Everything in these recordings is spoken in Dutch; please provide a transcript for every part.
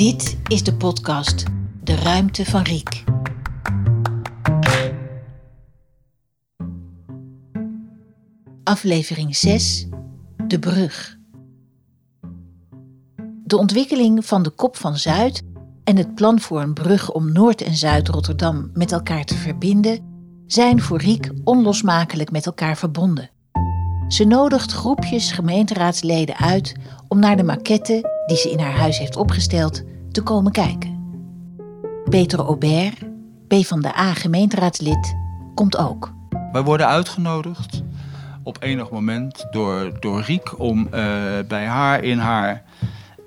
Dit is de podcast De Ruimte van Riek. Aflevering 6 De Brug. De ontwikkeling van de Kop van Zuid en het plan voor een brug om Noord- en Zuid-Rotterdam met elkaar te verbinden zijn voor Riek onlosmakelijk met elkaar verbonden. Ze nodigt groepjes gemeenteraadsleden uit om naar de maquette die ze in haar huis heeft opgesteld te komen kijken. Peter Aubert, PvdA gemeenteraadslid, komt ook. Wij worden uitgenodigd op enig moment door, door Riek om uh, bij haar in haar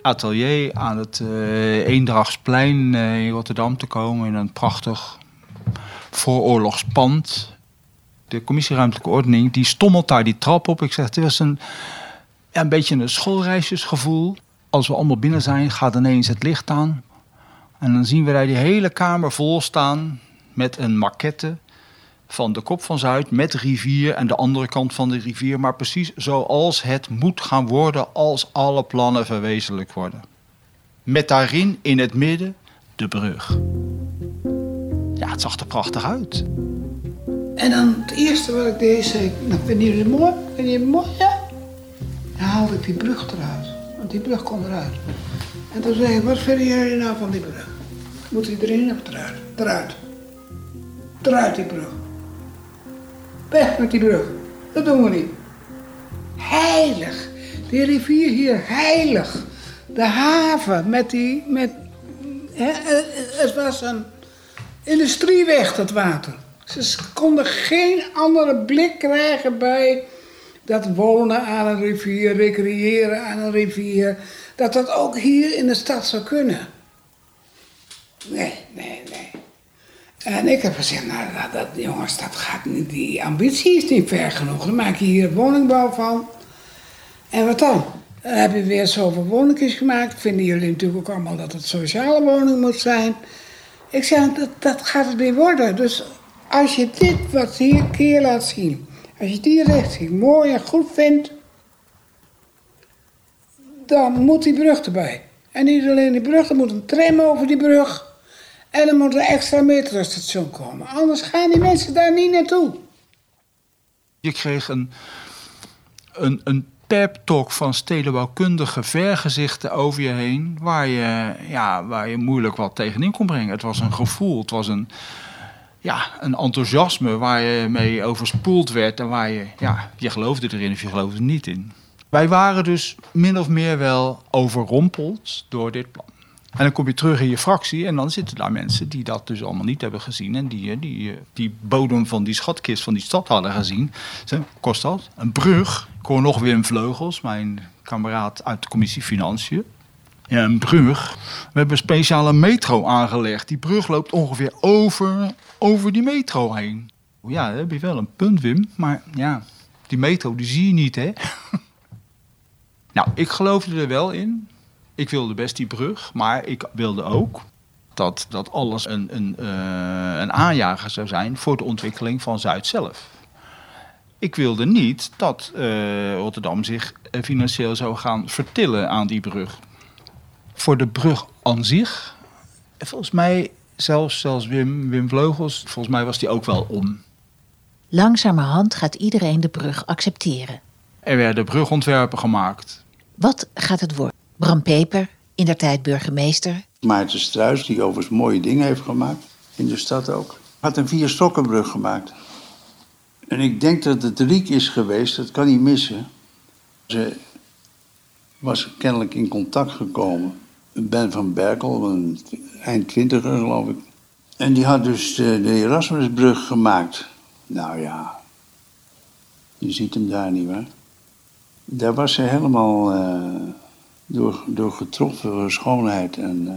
atelier aan het uh, Eendrachtsplein uh, in Rotterdam te komen in een prachtig vooroorlogspand. De commissie Ruimtelijke Ordening die stommelt daar die trap op. Ik zeg, het was een, een beetje een schoolreisjesgevoel. Als we allemaal binnen zijn, gaat ineens het licht aan. En dan zien we daar die hele kamer vol staan met een maquette van de Kop van Zuid met rivier en de andere kant van de rivier. Maar precies zoals het moet gaan worden als alle plannen verwezenlijk worden. Met daarin in het midden de brug. Ja, het zag er prachtig uit. En dan het eerste wat ik deed, zei ik, nou, vinden jullie het mooi? Vinden jullie het mooi? Ja. Dan haalde ik die brug eruit. Want die brug komt eruit. En toen zei ik, wat vinden jullie nou van die brug? Moet hij erin of eruit? Eruit. Eruit die brug. Weg met die brug. Dat doen we niet. Heilig. Die rivier hier, heilig. De haven met die... Met, hè, het was een industrieweg, dat water. Ze konden geen andere blik krijgen bij dat wonen aan een rivier, recreëren aan een rivier. Dat dat ook hier in de stad zou kunnen. Nee, nee, nee. En ik heb gezegd, nou dat, jongens, dat gaat niet, die ambitie is niet ver genoeg. Dan maak je hier woningbouw van. En wat dan? Dan heb je weer zoveel woningjes gemaakt. Vinden jullie natuurlijk ook allemaal dat het sociale woning moet zijn. Ik zeg, dat, dat gaat het weer worden. Dus als je dit wat hier keer laat zien, als je die richting mooi en goed vindt, dan moet die brug erbij. En niet alleen die brug, er moet een tram over die brug. En er moet een extra metrostation komen. Anders gaan die mensen daar niet naartoe. Je kreeg een, een, een pep-talk van stedenbouwkundige vergezichten over je heen... Waar je, ja, waar je moeilijk wat tegenin kon brengen. Het was een gevoel, het was een, ja, een enthousiasme waar je mee overspoeld werd... en waar je, ja, je geloofde erin of je geloofde er niet in. Wij waren dus min of meer wel overrompeld door dit plan. En dan kom je terug in je fractie en dan zitten daar mensen die dat dus allemaal niet hebben gezien. En die die, die bodem van die schatkist van die stad hadden gezien. Kost dat? Een brug. Ik hoor nog Wim Vleugels, mijn kameraad uit de commissie Financiën. Ja, een brug. We hebben een speciale metro aangelegd. Die brug loopt ongeveer over, over die metro heen. Ja, daar heb je wel een punt, Wim. Maar ja, die metro die zie je niet, hè? nou, ik geloofde er wel in ik wilde best die brug, maar ik wilde ook dat, dat alles een, een, uh, een aanjager zou zijn voor de ontwikkeling van Zuid zelf. Ik wilde niet dat uh, Rotterdam zich financieel zou gaan vertillen aan die brug. Voor de brug aan zich, volgens mij, zelfs, zelfs Wim, Wim Vleugels, volgens mij was die ook wel om. Langzamerhand gaat iedereen de brug accepteren. Er werden brugontwerpen gemaakt. Wat gaat het worden? Bram Peper, in der tijd burgemeester. Maarten Struis, die overigens mooie dingen heeft gemaakt, in de stad ook, had een vierstokkenbrug gemaakt. En ik denk dat het Riek is geweest, dat kan niet missen. Ze was kennelijk in contact gekomen. Ben van Berkel, een eind twintiger geloof ik. En die had dus de, de Erasmusbrug gemaakt. Nou ja, je ziet hem daar niet waar. Daar was ze helemaal... Uh, door, door getroffen schoonheid. En, uh,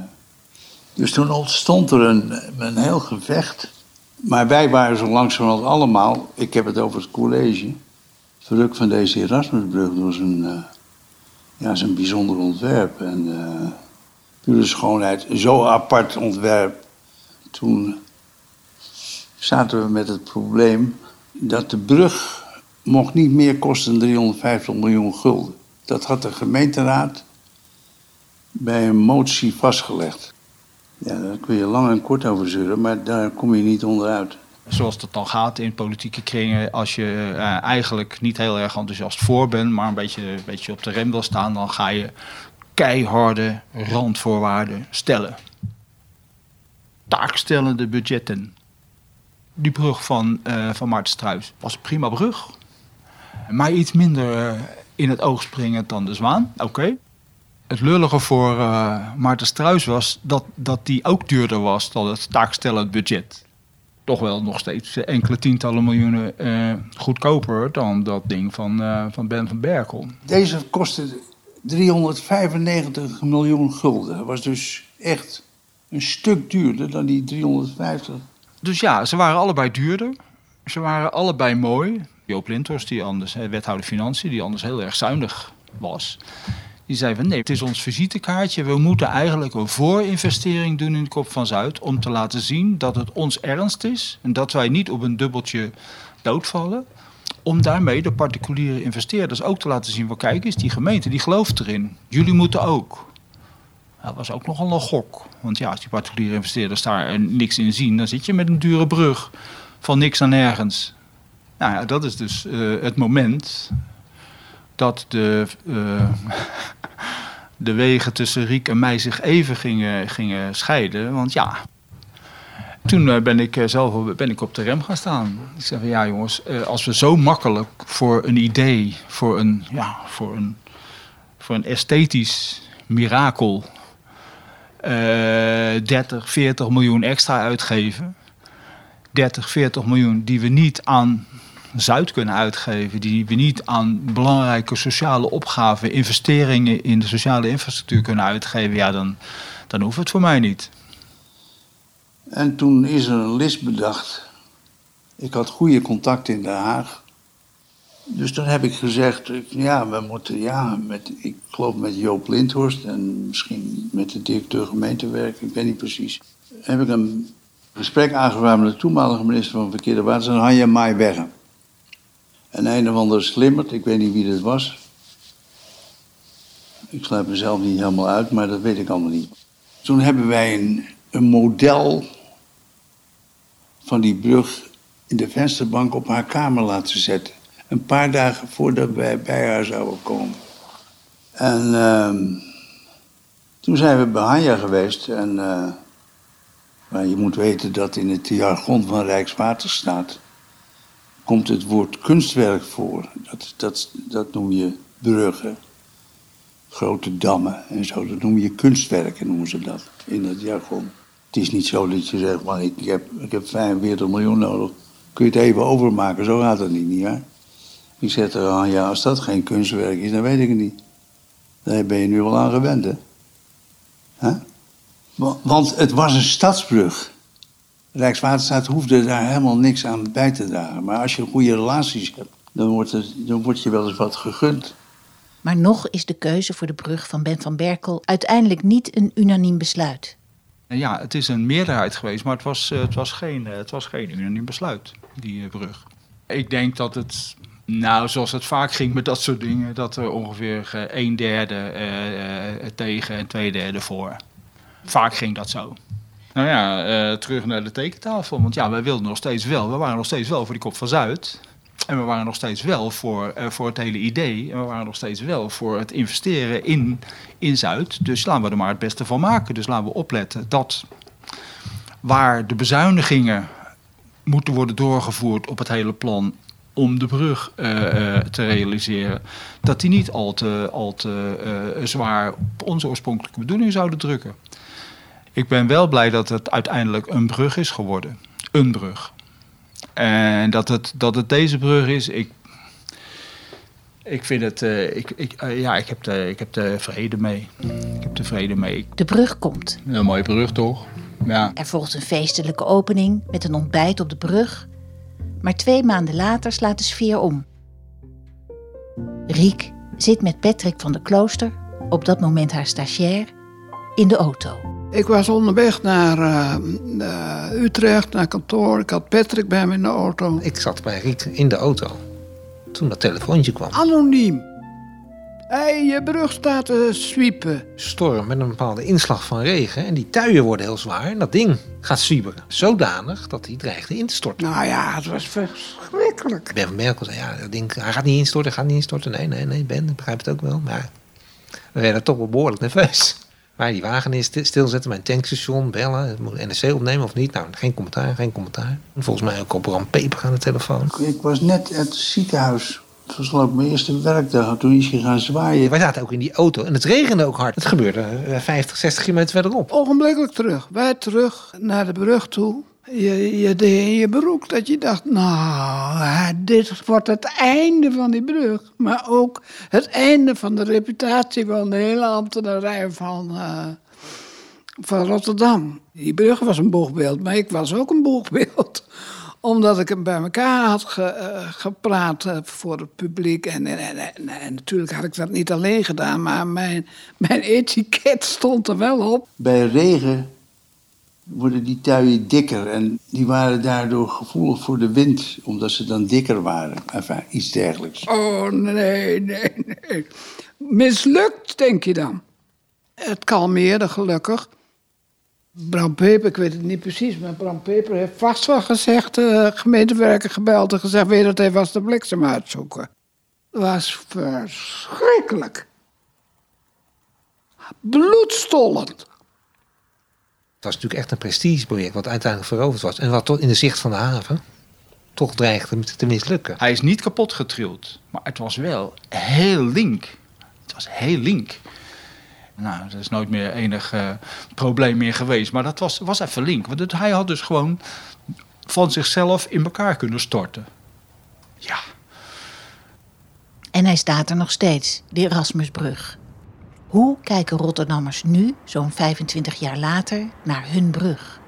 dus toen ontstond er een, een heel gevecht. Maar wij waren zo langzamerhand allemaal, ik heb het over het college, verrukt van deze Erasmusbrug door zijn, uh, ja, zijn bijzonder ontwerp. En pure schoonheid, zo apart ontwerp. Toen zaten we met het probleem dat de brug mocht niet meer kosten dan 350 miljoen gulden. Dat had de gemeenteraad bij een motie vastgelegd. Ja, daar kun je lang en kort over zeuren, maar daar kom je niet onderuit. Zoals dat dan gaat in politieke kringen, als je uh, eigenlijk niet heel erg enthousiast voor bent, maar een beetje, een beetje op de rem wil staan, dan ga je keiharde randvoorwaarden stellen. Taakstellende budgetten. Die brug van, uh, van Maarten Struis was een prima brug. Maar iets minder uh, in het oog springend dan de zwaan. Oké. Het lullige voor uh, Maarten Struis was dat, dat die ook duurder was dan het taakstellend budget. Toch wel nog steeds enkele tientallen miljoenen goedkoper dan dat ding van, van Ben van Berkel. Deze kostte 395 miljoen gulden. Dat was dus echt een stuk duurder dan die 350. Dus ja, ze waren allebei duurder. Ze waren allebei mooi. Joop Lindhorst, die anders, wethouder Financiën, die anders heel erg zuinig was. Die zei van nee, het is ons visitekaartje. We moeten eigenlijk een voorinvestering doen in de Kop van Zuid. Om te laten zien dat het ons ernst is. En dat wij niet op een dubbeltje doodvallen. Om daarmee de particuliere investeerders ook te laten zien. Kijk eens, die gemeente die gelooft erin. Jullie moeten ook. Dat was ook nogal een gok. Want ja, als die particuliere investeerders daar niks in zien. Dan zit je met een dure brug van niks aan nergens. Nou ja, dat is dus uh, het moment dat de, uh, de wegen tussen Riek en mij zich even gingen, gingen scheiden. Want ja, toen uh, ben ik zelf ben ik op de rem gaan staan. Ik zeg van ja jongens, als we zo makkelijk voor een idee, voor een, ja, voor een, voor een esthetisch mirakel 30, 40 miljoen extra uitgeven. 30, 40 miljoen die we niet aan Zuid kunnen uitgeven, die we niet aan belangrijke sociale opgaven, investeringen in de sociale infrastructuur kunnen uitgeven, ja, dan, dan hoeft het voor mij niet. En toen is er een list bedacht. Ik had goede contacten in Den Haag. Dus toen heb ik gezegd, ja, we moeten, ja, met, ik geloof met Joop Lindhorst en misschien met de directeur gemeentewerk, ik weet niet precies. Heb ik een gesprek aangevraagd met de toenmalige minister van Verkeer en Waterstaat, Hanja Maaiwegge. En een of andere slimmerd, ik weet niet wie dat was. Ik sluit mezelf niet helemaal uit, maar dat weet ik allemaal niet. Toen hebben wij een, een model van die brug in de vensterbank op haar kamer laten zetten. Een paar dagen voordat wij bij haar zouden komen. En uh, toen zijn we bij Hanja geweest. En uh, maar je moet weten dat in het jargon van Rijkswaterstaat komt het woord kunstwerk voor. Dat, dat, dat noem je bruggen, grote dammen en zo. Dat noem je kunstwerken, noemen ze dat in het jargon. Het is niet zo dat je zegt, ik, heb, ik heb 45 miljoen nodig. Kun je het even overmaken? Zo gaat het niet, nietwaar? Ik zeg er aan, ja, als dat geen kunstwerk is, dan weet ik het niet. Daar ben je nu wel aan gewend, hè? Want het was een stadsbrug. Rijkswaterstaat hoefde daar helemaal niks aan bij te dragen. Maar als je goede relaties hebt, dan wordt, dan wordt je wel eens wat gegund. Maar nog is de keuze voor de brug van Ben van Berkel uiteindelijk niet een unaniem besluit. Ja, het is een meerderheid geweest, maar het was, het was, geen, het was geen unaniem besluit, die brug. Ik denk dat het nou, zoals het vaak ging met dat soort dingen, dat er ongeveer een derde tegen en twee derde voor. Vaak ging dat zo. Nou ja, terug naar de tekentafel. Want ja, wij wilden nog steeds wel. We waren nog steeds wel voor die kop van Zuid. En we waren nog steeds wel voor, uh, voor het hele idee. En we waren nog steeds wel voor het investeren in, in Zuid. Dus laten we er maar het beste van maken. Dus laten we opletten dat waar de bezuinigingen moeten worden doorgevoerd op het hele plan om de brug uh, uh, te realiseren, dat die niet al te, al te zwaar op onze oorspronkelijke bedoeling zouden drukken. Ik ben wel blij dat het uiteindelijk een brug is geworden. Een brug. En dat het, dat het deze brug is, ik, ik vind het, ik, ik, ja, ik heb, er, ik heb er vrede mee. Ik heb er vrede mee. De brug komt. Een mooie brug toch? Ja. Er volgt een feestelijke opening met een ontbijt op de brug maar twee maanden later slaat de sfeer om. Riek zit met Patrick van de Klooster, op dat moment haar stagiair, in de auto. Ik was onderweg naar uh, Utrecht, naar kantoor. Ik had Patrick bij me in de auto. Ik zat bij Riek in de auto toen dat telefoontje kwam. Anoniem. hey, je brug staat te zwiepen. Storm met een bepaalde inslag van regen. En die tuien worden heel zwaar. En dat ding gaat zwieberen. Zodanig dat hij dreigde in te storten. Nou ja, het was verschrikkelijk. Ben van Merkel zei, ja, dat ding, hij gaat niet instorten, hij gaat niet instorten. Nee, nee, nee, Ben, ik begrijp het ook wel. Maar we werden toch wel behoorlijk nerveus. Maar die wagen is stilzetten bij een tankstation, bellen, moet NRC opnemen of niet. Nou, geen commentaar, geen commentaar. Volgens mij ook op Bram Peper aan de telefoon. Ik was net uit het ziekenhuis. Het was geloof ik mijn eerste werkdag. Toen is hij gaan zwaaien. Wij zaten ook in die auto en het regende ook hard. Het gebeurde eh, 50, 60 kilometer verderop. Ogenblikkelijk terug. Wij terug naar de brug toe. Je, deed in je broek dat je dacht, nou, dit wordt het einde van die brug. Maar ook het einde van de reputatie van de hele ambtenarij van, eh, van Rotterdam. Die brug was een boegbeeld, maar ik was ook een boegbeeld omdat ik hem bij elkaar had eh, gepraat eh, voor het publiek. En, en, en, en- en natuurlijk had ik dat niet alleen gedaan, maar mijn, mijn etiket stond er wel op. Bij regen worden die tuien dikker. En die waren daardoor gevoelig voor de wind. Omdat ze dan dikker waren. Enfin, iets dergelijks. Oh nee, nee, nee. Mislukt, denk je dan? Het kalmeerde gelukkig. Bram Peper, ik weet het niet precies, maar Bram Peper heeft vast wel gezegd, de gemeentewerker gebeld en gezegd, weet dat even als de bliksem uitzoeken. Dat was verschrikkelijk. Bloedstollend. Het was natuurlijk echt een prestigeproject wat uiteindelijk veroverd was. En wat tot in de zicht van de haven toch dreigde te mislukken. Hij is niet kapot getrild, maar het was wel heel link. Het was heel link. Nou, er is nooit meer enig eh, probleem meer geweest, maar dat was, was even link. Want het- hij had dus gewoon van zichzelf in elkaar kunnen storten. Ja, En hij staat er nog steeds, de Erasmusbrug. Hoe kijken Rotterdammers nu, zo'n 25 jaar later, naar hun brug?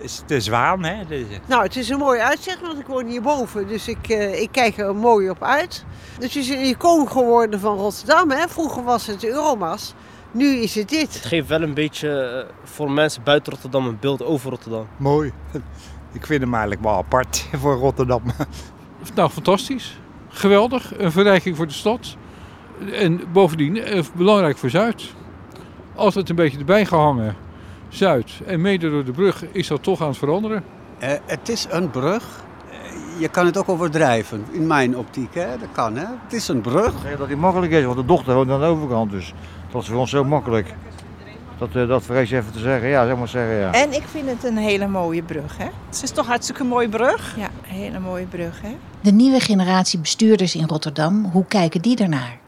is de zwaan, hè? De- Nou, het is een mooi uitzicht, want ik woon hierboven. Dus ik, eh, ik kijk er mooi op uit. Dus het is een icoon geworden van Rotterdam. Hè? Vroeger was het Euromas. Nu is het dit. Het geeft wel een beetje eh, voor mensen buiten Rotterdam een beeld over Rotterdam. Mooi. Ik vind hem eigenlijk wel apart voor Rotterdam. Nou, fantastisch. Geweldig. Een verrijking voor de stad. En bovendien eh, belangrijk voor Zuid. Altijd een beetje erbij gehangen. Zuid. En mede door de brug is dat toch aan het veranderen. Eh, het is een brug. Eh, je kan het ook overdrijven, in mijn optiek. Hè? Dat kan, hè? Het is een brug. Dat die makkelijk is, want de dochter woont aan de overkant. Dus dat is voor ons zo makkelijk. Dat, dat vrees je even te zeggen. Ja, zeg maar zeggen, ja. En ik vind het een hele mooie brug, hè? Het is toch hartstikke een mooie brug? Ja, een hele mooie brug, hè? De nieuwe generatie bestuurders in Rotterdam, hoe kijken die ernaar?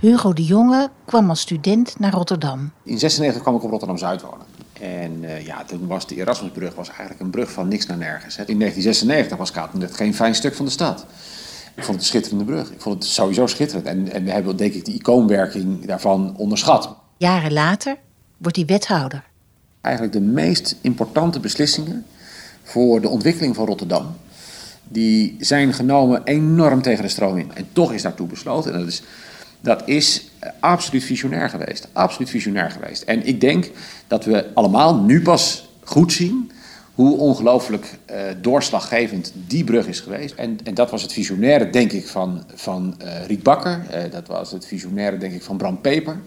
Hugo de Jonge kwam als student naar Rotterdam. In 96 kwam ik op Rotterdam-Zuid wonen. En eh, ja, toen was de Erasmusbrug was eigenlijk een brug van niks naar nergens. hè. In 1996 was Katendrecht geen fijn stuk van de stad. Ik vond het een schitterende brug. Ik vond het sowieso schitterend. En, en we hebben denk ik de icoonwerking daarvan onderschat. Jaren later wordt hij wethouder. Eigenlijk de meest importante beslissingen voor de ontwikkeling van Rotterdam... die zijn genomen enorm tegen de stroom in. En toch is daartoe besloten. En dat is, dat is eh, absoluut visionair geweest. Absoluut visionair geweest. En ik denk dat we allemaal nu pas goed zien... hoe ongelooflijk eh, doorslaggevend die brug is geweest. En, en dat was het visionaire, denk ik, van, van Riet Bakker. Dat was het visionaire, denk ik, van Bram Peper...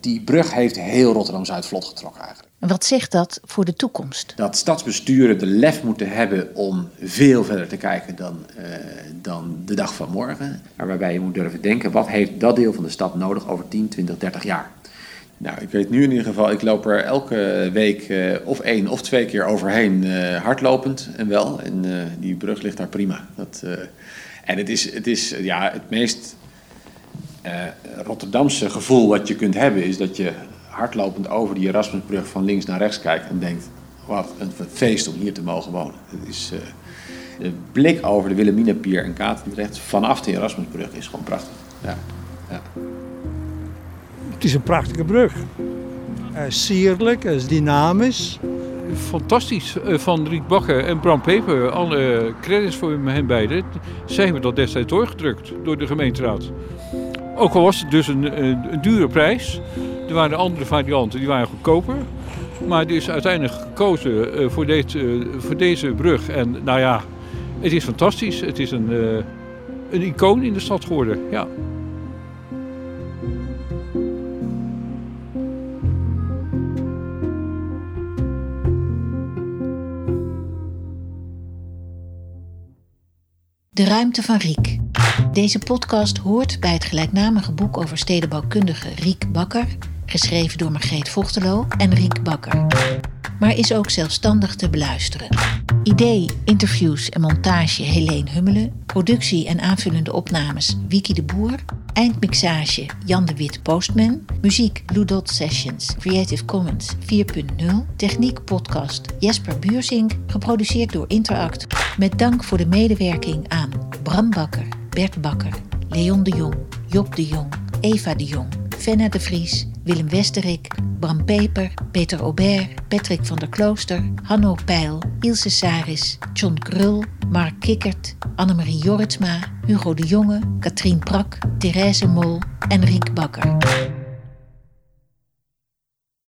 Die brug heeft heel Rotterdam-Zuid vlot getrokken eigenlijk. En wat zegt dat voor de toekomst? Dat stadsbesturen de lef moeten hebben om veel verder te kijken dan, eh, dan de dag van morgen. Maar waarbij je moet durven denken, wat heeft dat deel van de stad nodig over 10, 20, 30 jaar? Nou, ik weet nu in ieder geval, ik loop er elke week eh, of één of twee keer overheen eh, hardlopend en wel. En eh, die brug ligt daar prima. Dat, eh, en het is, het is ja, het meest eh, Rotterdamse gevoel wat je kunt hebben is dat je hardlopend over die Erasmusbrug van links naar rechts kijkt en denkt: wat een feest om hier te mogen wonen. Het is, eh, de blik over de Wilhelminapier en Katendrecht vanaf de Erasmusbrug is gewoon prachtig. Ja, ja. Het is een prachtige brug. Hij is sierlijk, hij is dynamisch. Fantastisch eh, van Riet Bakker en Bram Peper. Alle credits voor hen beiden. Zij hebben dat destijds doorgedrukt door de gemeenteraad. Ook al was het dus een, een, een dure prijs. Er waren andere varianten die waren goedkoper. Maar er is uiteindelijk gekozen eh, voor, dit, eh, voor deze brug. En nou ja, het is fantastisch. Het is een, eh, een icoon in de stad geworden. Ja. De ruimte van Riek. Deze podcast hoort bij het gelijknamige boek over stedenbouwkundige Riek Bakker, geschreven door Margreet Vochtelo en Riek Bakker, maar is ook zelfstandig te beluisteren. Idee, interviews en montage Helene Hummelen, productie en aanvullende opnames Wiki de Boer, eindmixage Jan de Wit Postman, muziek Ludot Sessions, Creative Commons 4.0, techniek podcast Jesper Buursink, geproduceerd door Interact, met dank voor de medewerking aan Bram Bakker, Bert Bakker, Leon de Jong, Job de Jong, Eva de Jong, Venna de Vries, Willem Westerik, Bram Peper, Peter Aubert, Patrick van der Klooster, Hanno Peil, Ilse Saris, John Krul, Mark Kikkert, Annemarie Jorritsma, Hugo de Jonge, Katrien Prak, Therese Mol en Riek Bakker.